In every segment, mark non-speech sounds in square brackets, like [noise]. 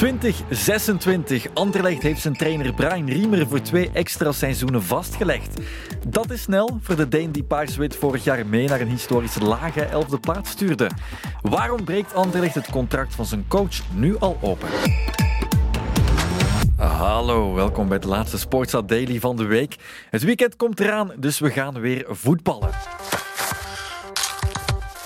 2026. Anderlecht heeft zijn trainer Brian Riemer voor twee extra seizoenen vastgelegd. Dat is snel voor de Deen die Paarswit vorig jaar mee naar een historisch lage elfde plaats stuurde. Waarom breekt Anderlecht het contract van zijn coach nu al open? Hallo, welkom bij de laatste Sportsa Daily van de week. Het weekend komt eraan, dus we gaan weer voetballen.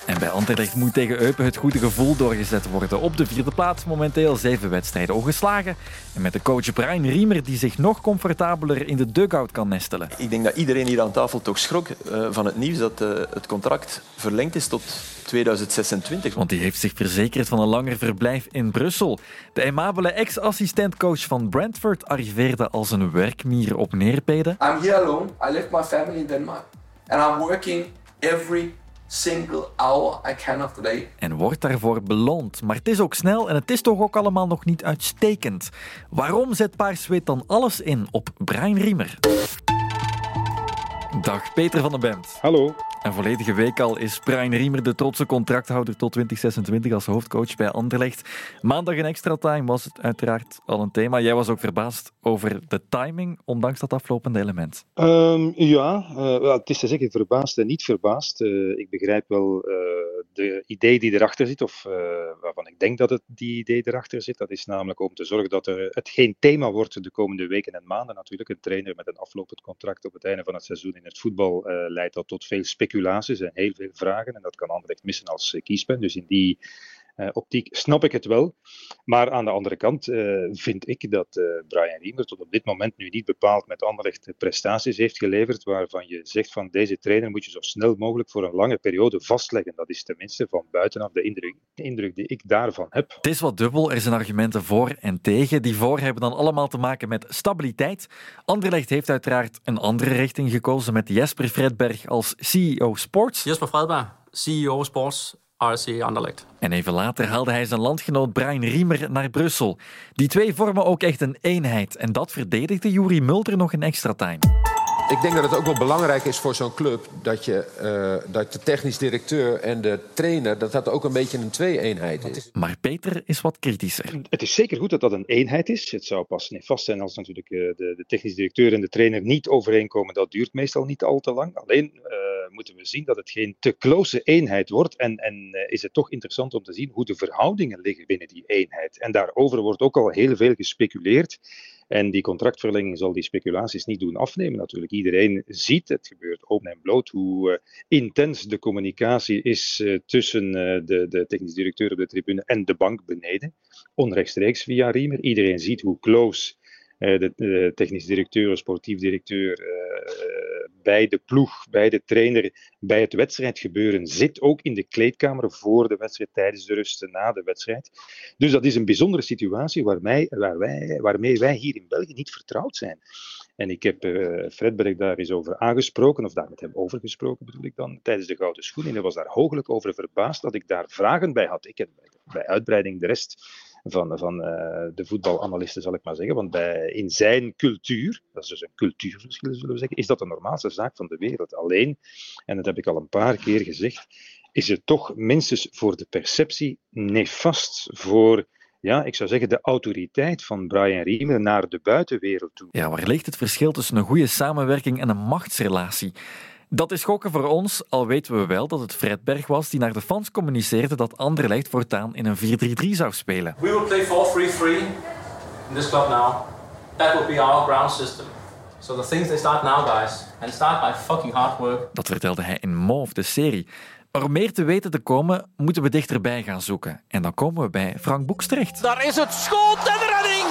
En bij Anderlecht moet tegen Eupen het goede gevoel doorgezet worden. Op de vierde plaats momenteel zeven wedstrijden ongeslagen. En met de coach Brian Riemer die zich nog comfortabeler in de dugout kan nestelen. Ik denk dat iedereen hier aan tafel toch schrok uh, van het nieuws dat uh, het contract verlengd is tot 2026. Want die heeft zich verzekerd van een langer verblijf in Brussel. De aimabele ex-assistentcoach van Brentford arriveerde als een werkmier op neerpeden. I'm here alone. I left my family in Denmark. And I'm working every single hour I can of the day. En wordt daarvoor beloond. Maar het is ook snel en het is toch ook allemaal nog niet uitstekend. Waarom zet Paarswit dan alles in op Brian Riemer? Dag Peter van den Bemt. Hallo. Een volledige week al is Brian Riemer de trotse contracthouder tot 2026 als hoofdcoach bij Anderlecht. Maandag in extra time was het uiteraard al een thema. Jij was ook verbaasd over de timing, ondanks dat aflopende element. Um, ja, uh, het is te zeggen verbaasd en niet verbaasd. Uh, ik begrijp wel uh, de idee die erachter zit, of waarvan ik denk dat het die idee erachter zit. Dat is namelijk om te zorgen dat er, het geen thema wordt de komende weken en maanden natuurlijk. Een trainer met een aflopend contract op het einde van het seizoen in het voetbal leidt dat tot veel speculatie speculaties en heel veel vragen. En dat kan Anderlecht missen als kiespijn. Dus in die optiek snap ik het wel. Maar aan de andere kant uh, vind ik dat uh, Brian Riemer tot op dit moment nu niet bepaald met Anderlecht prestaties heeft geleverd waarvan je zegt van deze trainer moet je zo snel mogelijk voor een lange periode vastleggen. Dat is tenminste van buitenaf de indruk, de indruk die ik daarvan heb. Het is wat dubbel. Er zijn argumenten voor en tegen. Die voor hebben dan allemaal te maken met stabiliteit. Anderlecht heeft uiteraard een andere richting gekozen met Jesper Fredberg als CEO Sports. Jesper Fredberg, CEO Sports RC Anderlecht. En even later haalde hij zijn landgenoot Brian Riemer naar Brussel. Die twee vormen ook echt een eenheid. En dat verdedigde Juri Mulder nog in extra time. Ik denk dat het ook wel belangrijk is voor zo'n club dat, je, uh, dat de technisch directeur en de trainer dat dat ook een beetje een twee-eenheid is. Maar Peter is wat kritischer. Het is zeker goed dat dat een eenheid is. Het zou pas vast zijn als natuurlijk uh, de, de technisch directeur en de trainer niet overeenkomen. Dat duurt meestal niet al te lang. Alleen uh, moeten we zien dat het geen te close eenheid wordt. En, en is het toch interessant om te zien hoe de verhoudingen liggen binnen die eenheid. En daarover wordt ook al heel veel gespeculeerd. En die contractverlenging zal die speculaties niet doen afnemen natuurlijk. Iedereen ziet, het gebeurt open en bloot, hoe uh, intens de communicatie is tussen de, de technisch directeur op de tribune en de bank beneden. Onrechtstreeks via Riemer. Iedereen ziet hoe close de, de technisch directeur, sportief directeur bij de ploeg, bij de trainer, bij het wedstrijdgebeuren zit, ook in de kleedkamer voor de wedstrijd, tijdens de rust, na de wedstrijd. Dus dat is een bijzondere situatie waarmee, waar wij, waarmee wij hier in België niet vertrouwd zijn. En ik heb uh, Fredberg daar eens over aangesproken, of daar met hem over gesproken bedoel ik dan, tijdens de Gouden Schoen. En hij was daar hooglijk over verbaasd dat ik daar vragen bij had. Ik heb bij uitbreiding de rest van, uh, de voetbalanalisten, zal ik maar zeggen. Want bij, in zijn cultuur, dat is dus een cultuurverschil zullen we zeggen, is dat de normaalste zaak van de wereld. Alleen, en dat heb ik al een paar keer gezegd, is het toch minstens voor de perceptie nefast voor ja, ik zou zeggen, de autoriteit van Brian Riemer naar de buitenwereld toe. Ja, waar ligt het verschil tussen een goede samenwerking en een machtsrelatie? Dat is schokken voor ons, al weten we wel dat het Fredberg was die naar de fans communiceerde dat Anderlecht voortaan in een 4-3-3 zou spelen. We will play 4-3-3 in this club now. That will be our ground system. So the things they start now, guys, and start by fucking hard work. Dat vertelde hij in Mauve, de serie. Maar om meer te weten te komen, moeten we dichterbij gaan zoeken. En dan komen we bij Frank Boeks terecht. Daar is het schot en de redding!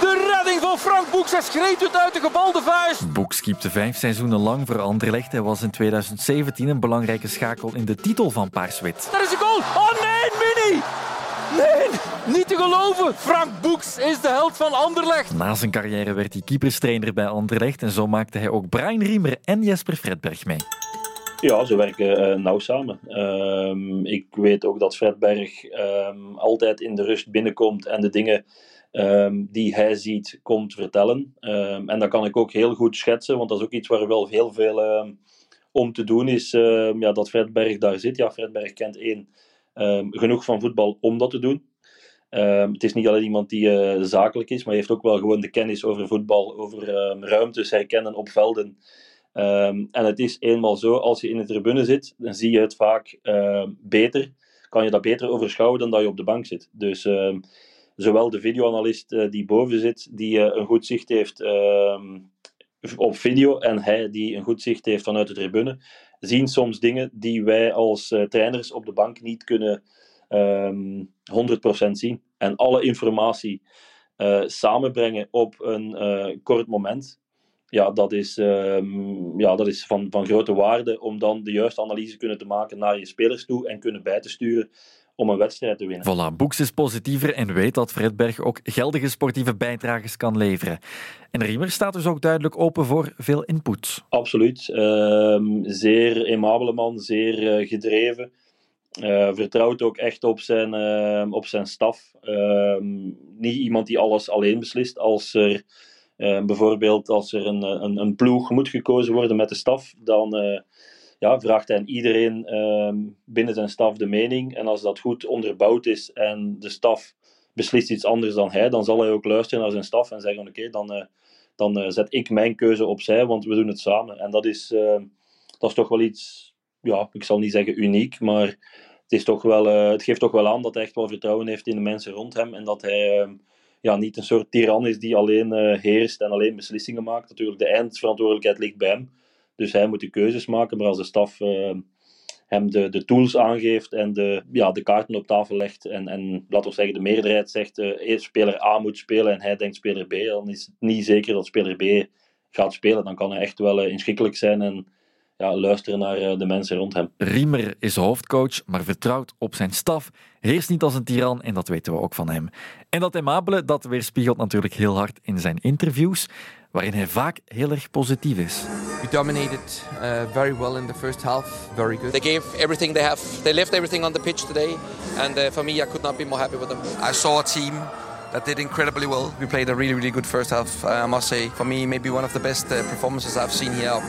De redding van Frank Boeks. Hij schreeuwt het uit de gebalde vuist. Boeks keepte vijf seizoenen lang voor Anderlecht. Hij was in 2017 een belangrijke schakel in de titel van Paarswit. Daar is een goal. Oh nee, Mini! Nee, niet te geloven. Frank Boeks is de held van Anderlecht. Na zijn carrière werd hij keeperstrainer bij Anderlecht. En zo maakte hij ook Brian Riemer en Jesper Fredberg mee. Ja, ze werken uh, nauw samen. Um, ik weet ook dat Fredberg um, altijd in de rust binnenkomt en de dingen um, die hij ziet komt vertellen. en dat kan ik ook heel goed schetsen, want dat is ook iets waar wel heel veel om te doen is. ja, dat Fredberg daar zit. Ja, Fredberg kent één genoeg van voetbal om dat te doen. Ehm, het is niet alleen iemand die uh, zakelijk is, maar hij heeft ook wel gewoon de kennis over voetbal, over um, ruimtes herkennen op velden. En het is eenmaal zo, als je in de tribune zit, dan zie je het vaak beter. Kan je dat beter overschouwen dan dat je op de bank zit. Dus zowel de videoanalist uh, die boven zit, die uh, een goed zicht heeft op video, en hij die een goed zicht heeft vanuit de tribune, zien soms dingen die wij als uh, trainers op de bank niet kunnen um, ehm, 100% zien. En alle informatie samenbrengen op een kort moment, ja, dat is, um, ja, dat is van, van grote waarde om dan de juiste analyse kunnen te maken naar je spelers toe en kunnen bij te sturen om een wedstrijd te winnen. Voilà, Boeks is positiever en weet dat Fredberg ook geldige sportieve bijdrages kan leveren. En Riemer staat dus ook duidelijk open voor veel input. Absoluut. Uh, zeer aimabele man, zeer uh, gedreven. Uh, vertrouwt ook echt op zijn, uh, op zijn staf. Uh, niet iemand die alles alleen beslist. Als er bijvoorbeeld als er een, een, een, ploeg moet gekozen worden met de staf, dan ja, vraagt aan iedereen ehm, binnen zijn staf de mening. En als dat goed onderbouwd is en de staf beslist iets anders dan hij, dan zal hij ook luisteren naar zijn staf en zeggen: Oké, dan, eh, dan uh, zet ik mijn keuze opzij, want we doen het samen. En dat is, ehm, dat is toch wel iets, ja, ik zal niet zeggen uniek, maar het, is toch wel, uh, het geeft toch wel aan dat hij echt wel vertrouwen heeft in de mensen rond hem en dat hij ehm, ja, niet een soort tiran is die alleen heerst en alleen beslissingen maakt. Natuurlijk, de eindverantwoordelijkheid ligt bij hem. Dus hij moet de keuzes maken, maar als de staf uh, hem de, de tools aangeeft en de, ja, de kaarten op tafel legt en, en laten we zeggen de meerderheid zegt uh, speler A moet spelen en hij denkt speler B, dan is het niet zeker dat speler B gaat spelen. Dan kan hij echt wel uh, inschikkelijk zijn en ja, luisteren naar de mensen rond hem. Riemer is hoofdcoach, maar vertrouwt op zijn staf. Heerst niet als een tiran en dat weten we ook van hem. En dat aimabele, dat weerspiegelt natuurlijk heel hard in zijn interviews waarin hij vaak heel erg positief is. We dominated uh, very well in the first half, very good. They gave everything they have. They left everything on the pitch today, and uh, for me, I could not be more happy with them. I saw a team that did incredibly well. We played a really, really good first half. Uh, I must say, for me, maybe one of the best uh, performances I've seen here.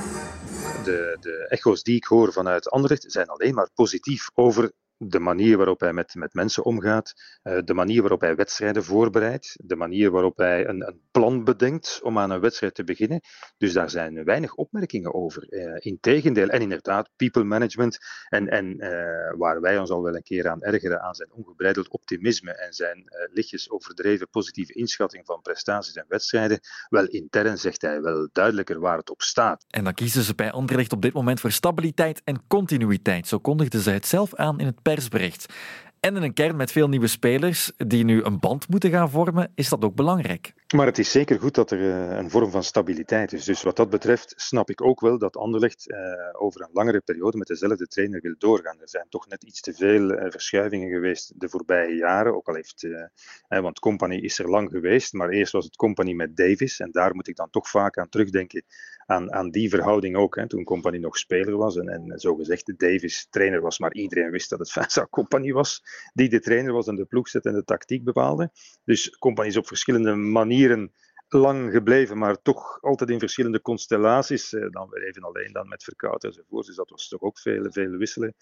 De, de echo's die ik hoor vanuit Anderlecht zijn alleen maar positief over de manier waarop hij met, met mensen omgaat, uh, de manier waarop hij wedstrijden voorbereidt, de manier waarop hij een, een, plan bedenkt om aan een wedstrijd te beginnen. Dus daar zijn weinig opmerkingen over. Uh, Integendeel, en inderdaad, people management en, en uh, waar wij ons al wel een keer aan ergeren aan zijn ongebreideld optimisme en zijn lichtjes overdreven positieve inschatting van prestaties en wedstrijden, wel intern zegt hij wel duidelijker waar het op staat. En dan kiezen ze bij Anderlecht op dit moment voor stabiliteit en continuïteit. Zo kondigden ze het zelf aan in het persbericht. En in een kern met veel nieuwe spelers die nu een band moeten gaan vormen, is dat ook belangrijk. Maar het is zeker goed dat er uh, een vorm van stabiliteit is. Dus wat dat betreft snap ik ook wel dat Anderlecht uh, over een langere periode met dezelfde trainer wil doorgaan. Er zijn toch net iets te veel uh, verschuivingen geweest de voorbije jaren. Ook al heeft, want Company is er lang geweest, maar eerst was het Company met Davis. En daar moet ik dan toch vaak aan terugdenken aan, aan die verhouding ook. Toen Company nog speler was en, en zogezegd Davis trainer was, maar iedereen wist dat het [laughs] Vincent Company was die de trainer was en de ploegzet en de tactiek bepaalde. Dus Company is op verschillende manieren lang gebleven, maar toch altijd in verschillende constellaties. Eh, dan weer even alleen dan met Verkout enzovoort. Dus dat was toch ook veel, veel wisselen.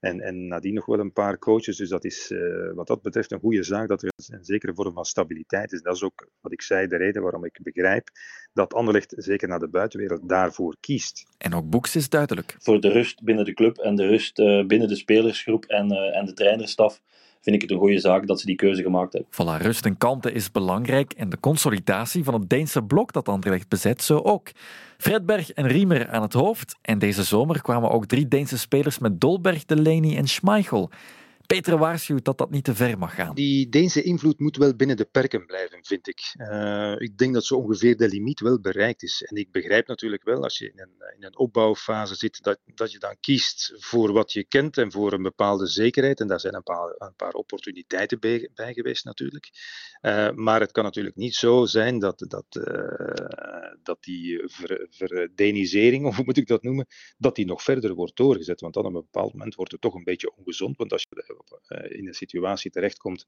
En, en nadien nog wel een paar coaches. Dus dat is uh, wat dat betreft een goede zaak dat er een zekere vorm van stabiliteit is. Dat is ook wat ik zei, de reden waarom ik begrijp dat Anderlecht zeker naar de buitenwereld daarvoor kiest. En ook Boeks is duidelijk. Voor de rust binnen de club en de rust uh, binnen de spelersgroep en, uh, en de trainerstaf vind ik het een goede zaak dat ze die keuze gemaakt hebben. Voilà, rust en kalmte is belangrijk en de consolidatie van het Deense blok dat Anderlecht bezet zo ook. Fredberg en Riemer aan het hoofd en deze zomer kwamen ook drie Deense spelers met Dolberg, Delaney en Schmeichel. Peter waarschuwt dat dat niet te ver mag gaan. Die Deense invloed moet wel binnen de perken blijven, vind ik. Uh, ik denk dat zo ongeveer de limiet wel bereikt is. En ik begrijp natuurlijk wel, als je in een, in een opbouwfase zit, dat, dat je dan kiest voor wat je kent en voor een bepaalde zekerheid. En daar zijn een paar, een paar opportuniteiten bij, geweest natuurlijk. Uh, maar het kan natuurlijk niet zo zijn dat, dat, uh, dat die ver, verdenisering, of hoe moet ik dat noemen, dat die nog verder wordt doorgezet. Want dan op een bepaald moment wordt het toch een beetje ongezond. Want als je eh, in een situatie terechtkomt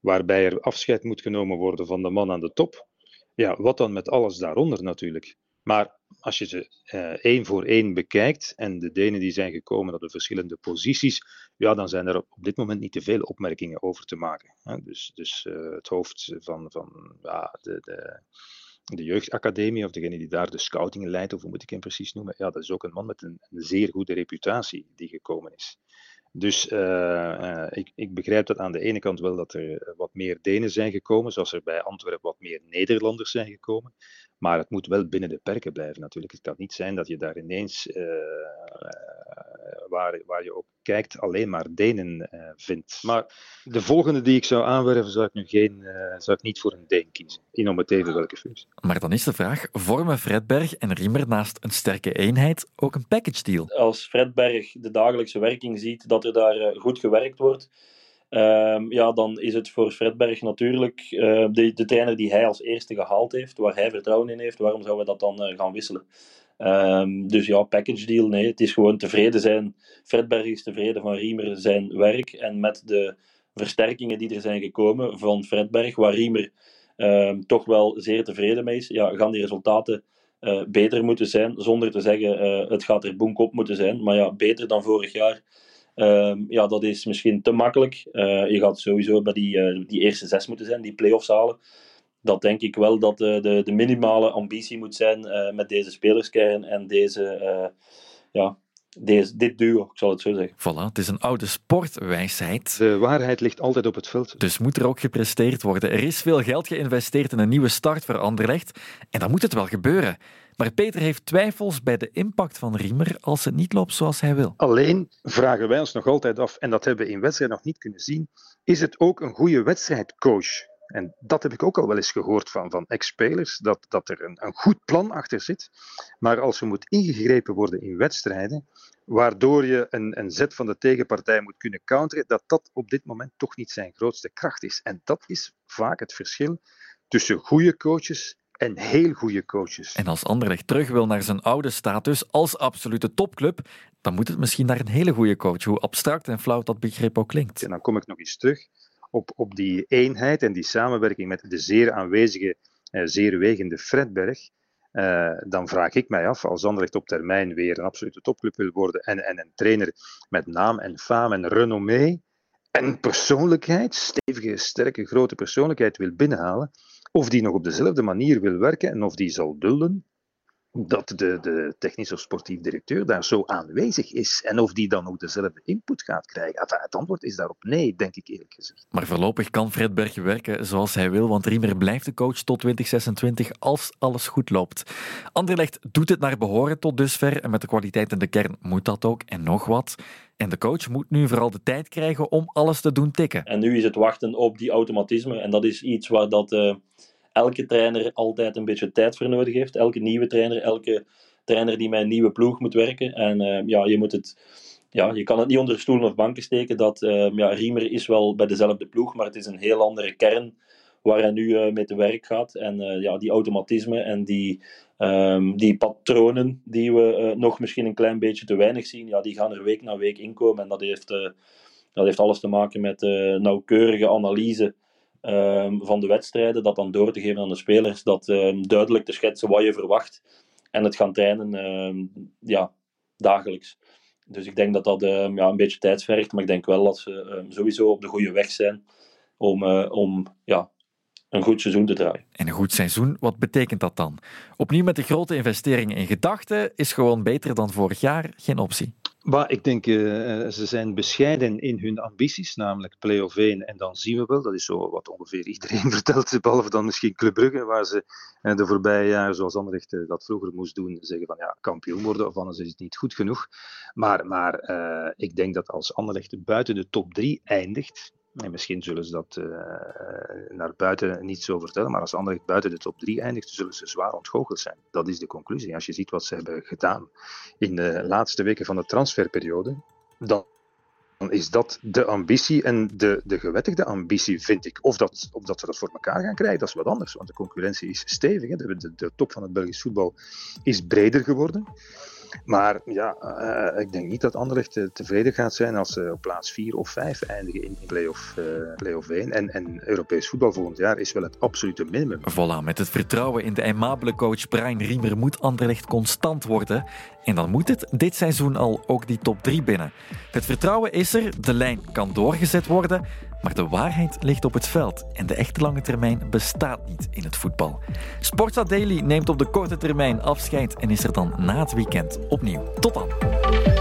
waarbij er afscheid moet genomen worden van de man aan de top, ja, wat dan met alles daaronder natuurlijk? Maar als je ze uh, één voor één bekijkt en de Denen die zijn gekomen op de verschillende posities, ja, dan zijn er op dit moment niet te veel opmerkingen over te maken. Hè. Dus, dus uh, het hoofd van, van ja, de, de, de jeugdacademie, of degene die daar de scouting leidt, of hoe moet ik hem precies noemen, ja, dat is ook een man met een zeer goede reputatie die gekomen is. Dus uh, ik, ik, begrijp dat aan de ene kant wel dat er wat meer Denen zijn gekomen, zoals er bij Antwerpen wat meer Nederlanders zijn gekomen. Maar het moet wel binnen de perken blijven natuurlijk. Het kan niet zijn dat je daar ineens, uh, waar, waar je ook kijkt, alleen maar Denen uh, vindt. Maar de volgende die ik zou aanwerven, zou ik nu geen, zou ik niet voor een Deen kiezen. In om het even welke functie. Maar dan is de vraag, vormen Fredberg en Riemer naast een sterke eenheid ook een package deal? Als Fredberg de dagelijkse werking ziet, dat er daar goed gewerkt wordt Um, ja, dan is het voor Fredberg natuurlijk uh, de, de trainer die hij als eerste gehaald heeft, waar hij vertrouwen in heeft. Waarom zouden we dat dan uh, gaan wisselen? Um, dus ja, package deal, nee. Het is gewoon tevreden zijn. Fredberg is tevreden van Riemer zijn werk. En met de versterkingen die er zijn gekomen van Fredberg, waar Riemer um, toch wel zeer tevreden mee is, ja, gaan die resultaten uh, beter moeten zijn. Zonder te zeggen, het gaat er boek op moeten zijn. Maar ja, beter dan vorig jaar Um, ja, dat is misschien te makkelijk. Uh, je gaat sowieso bij die, uh, die eerste zes moeten zijn, die play-offs halen. Dat denk ik wel dat de, de minimale ambitie moet zijn met deze spelerskern en deze, ja, deze, dit duo, ik zal het zo zeggen. Voilà, het is een oude sportwijsheid. De waarheid ligt altijd op het veld. Dus moet er ook gepresteerd worden. Er is veel geld geïnvesteerd in een nieuwe start voor Anderlecht en dan moet het wel gebeuren. Maar Peter heeft twijfels bij de impact van Riemer als het niet loopt zoals hij wil. Alleen vragen wij ons nog altijd af, en dat hebben we in wedstrijd nog niet kunnen zien, is het ook een goede wedstrijdcoach? En dat heb ik ook al wel eens gehoord van, van ex-spelers, dat, dat er een, een goed plan achter zit. Maar als er moet ingegrepen worden in wedstrijden, waardoor je een, een zet van de tegenpartij moet kunnen counteren, dat dat op dit moment toch niet zijn grootste kracht is. En dat is vaak het verschil tussen goede coaches en heel goede coaches. En als Anderlecht terug wil naar zijn oude status als absolute topclub, dan moet het misschien naar een hele goede coach, hoe abstract en flauw dat begrip ook klinkt. En dan kom ik nog eens terug op, op die eenheid en die samenwerking met de zeer aanwezige, eh, zeer wegende Fredberg. Uh, dan vraag ik mij af, als Anderlecht op termijn weer een absolute topclub wil worden en, en een trainer met naam en faam en renommee en persoonlijkheid, stevige, sterke, grote persoonlijkheid wil binnenhalen, of die nog op dezelfde manier wil werken en of die zal dulden dat de, de technisch of sportief directeur daar zo aanwezig is en of die dan ook dezelfde input gaat krijgen. Enfin, het antwoord is daarop nee, denk ik eerlijk gezegd. Maar voorlopig kan Fred Berg werken zoals hij wil, want Riemer blijft de coach tot 2026 als alles goed loopt. Anderlecht doet het naar behoren tot dusver en met de kwaliteit in de kern moet dat ook en nog wat. En de coach moet nu vooral de tijd krijgen om alles te doen tikken. En nu is het wachten op die automatisme en dat is iets waar dat... Uh elke trainer altijd een beetje tijd voor nodig heeft. Elke nieuwe trainer, elke trainer die met een nieuwe ploeg moet werken. En uh, ja, je moet het ja, je kan het niet onder stoelen of banken steken dat uh, ja, Riemer is wel bij dezelfde ploeg, maar het is een heel andere kern waar hij nu uh, mee te werk gaat. En uh, ja, die automatisme en die, um, die patronen die we nog misschien een klein beetje te weinig zien, ja, die gaan er week na week inkomen. En dat heeft, dat heeft alles te maken met nauwkeurige analyse van de wedstrijden, dat dan door te geven aan de spelers, dat um, duidelijk te schetsen wat je verwacht en het gaan trainen um, ja, dagelijks. Dus ik denk dat dat ja, een beetje tijd vergt, maar ik denk wel dat ze sowieso op de goede weg zijn om, uh, om ja, een goed seizoen te draaien. En een goed seizoen, wat betekent dat dan? Opnieuw met de grote investeringen in gedachten is gewoon beter dan vorig jaar geen optie. Maar ik denk, uh, ze zijn bescheiden in hun ambities, namelijk play-off 1. En dan zien we wel, dat is zo wat ongeveer iedereen [laughs] vertelt, behalve dan misschien Club Brugge, waar ze uh, de voorbije jaren, zoals Anderlecht dat vroeger moest doen, zeggen van ja, kampioen worden of anders is het niet goed genoeg. Maar, maar ik denk dat als Anderlecht buiten de top 3 eindigt, en misschien zullen ze dat uh, naar buiten niet zo vertellen, maar als Anderlecht buiten de top 3 eindigt, zullen ze zwaar ontgoocheld zijn. Dat is de conclusie. Als je ziet wat ze hebben gedaan in de laatste weken van de transferperiode, dan is dat de ambitie en de, de gewettigde ambitie, vind ik. Of dat, of dat ze dat voor elkaar gaan krijgen, dat is wat anders, want de concurrentie is stevig. Hè. De, de top van het Belgisch voetbal is breder geworden. Maar ja, uh, ik denk niet dat Anderlecht tevreden gaat zijn als ze op plaats 4 of 5 eindigen in play-off, uh, play-off 1. En, en Europees voetbal volgend jaar is wel het absolute minimum. Voilà, met het vertrouwen in de aimabele coach Brian Riemer moet Anderlecht constant worden. En dan moet het dit seizoen al ook die top 3 binnen. Het vertrouwen is er, de lijn kan doorgezet worden, maar de waarheid ligt op het veld en de echte lange termijn bestaat niet in het voetbal. Sportsa Daily neemt op de korte termijn afscheid en is er dan na het weekend opnieuw. Tot dan.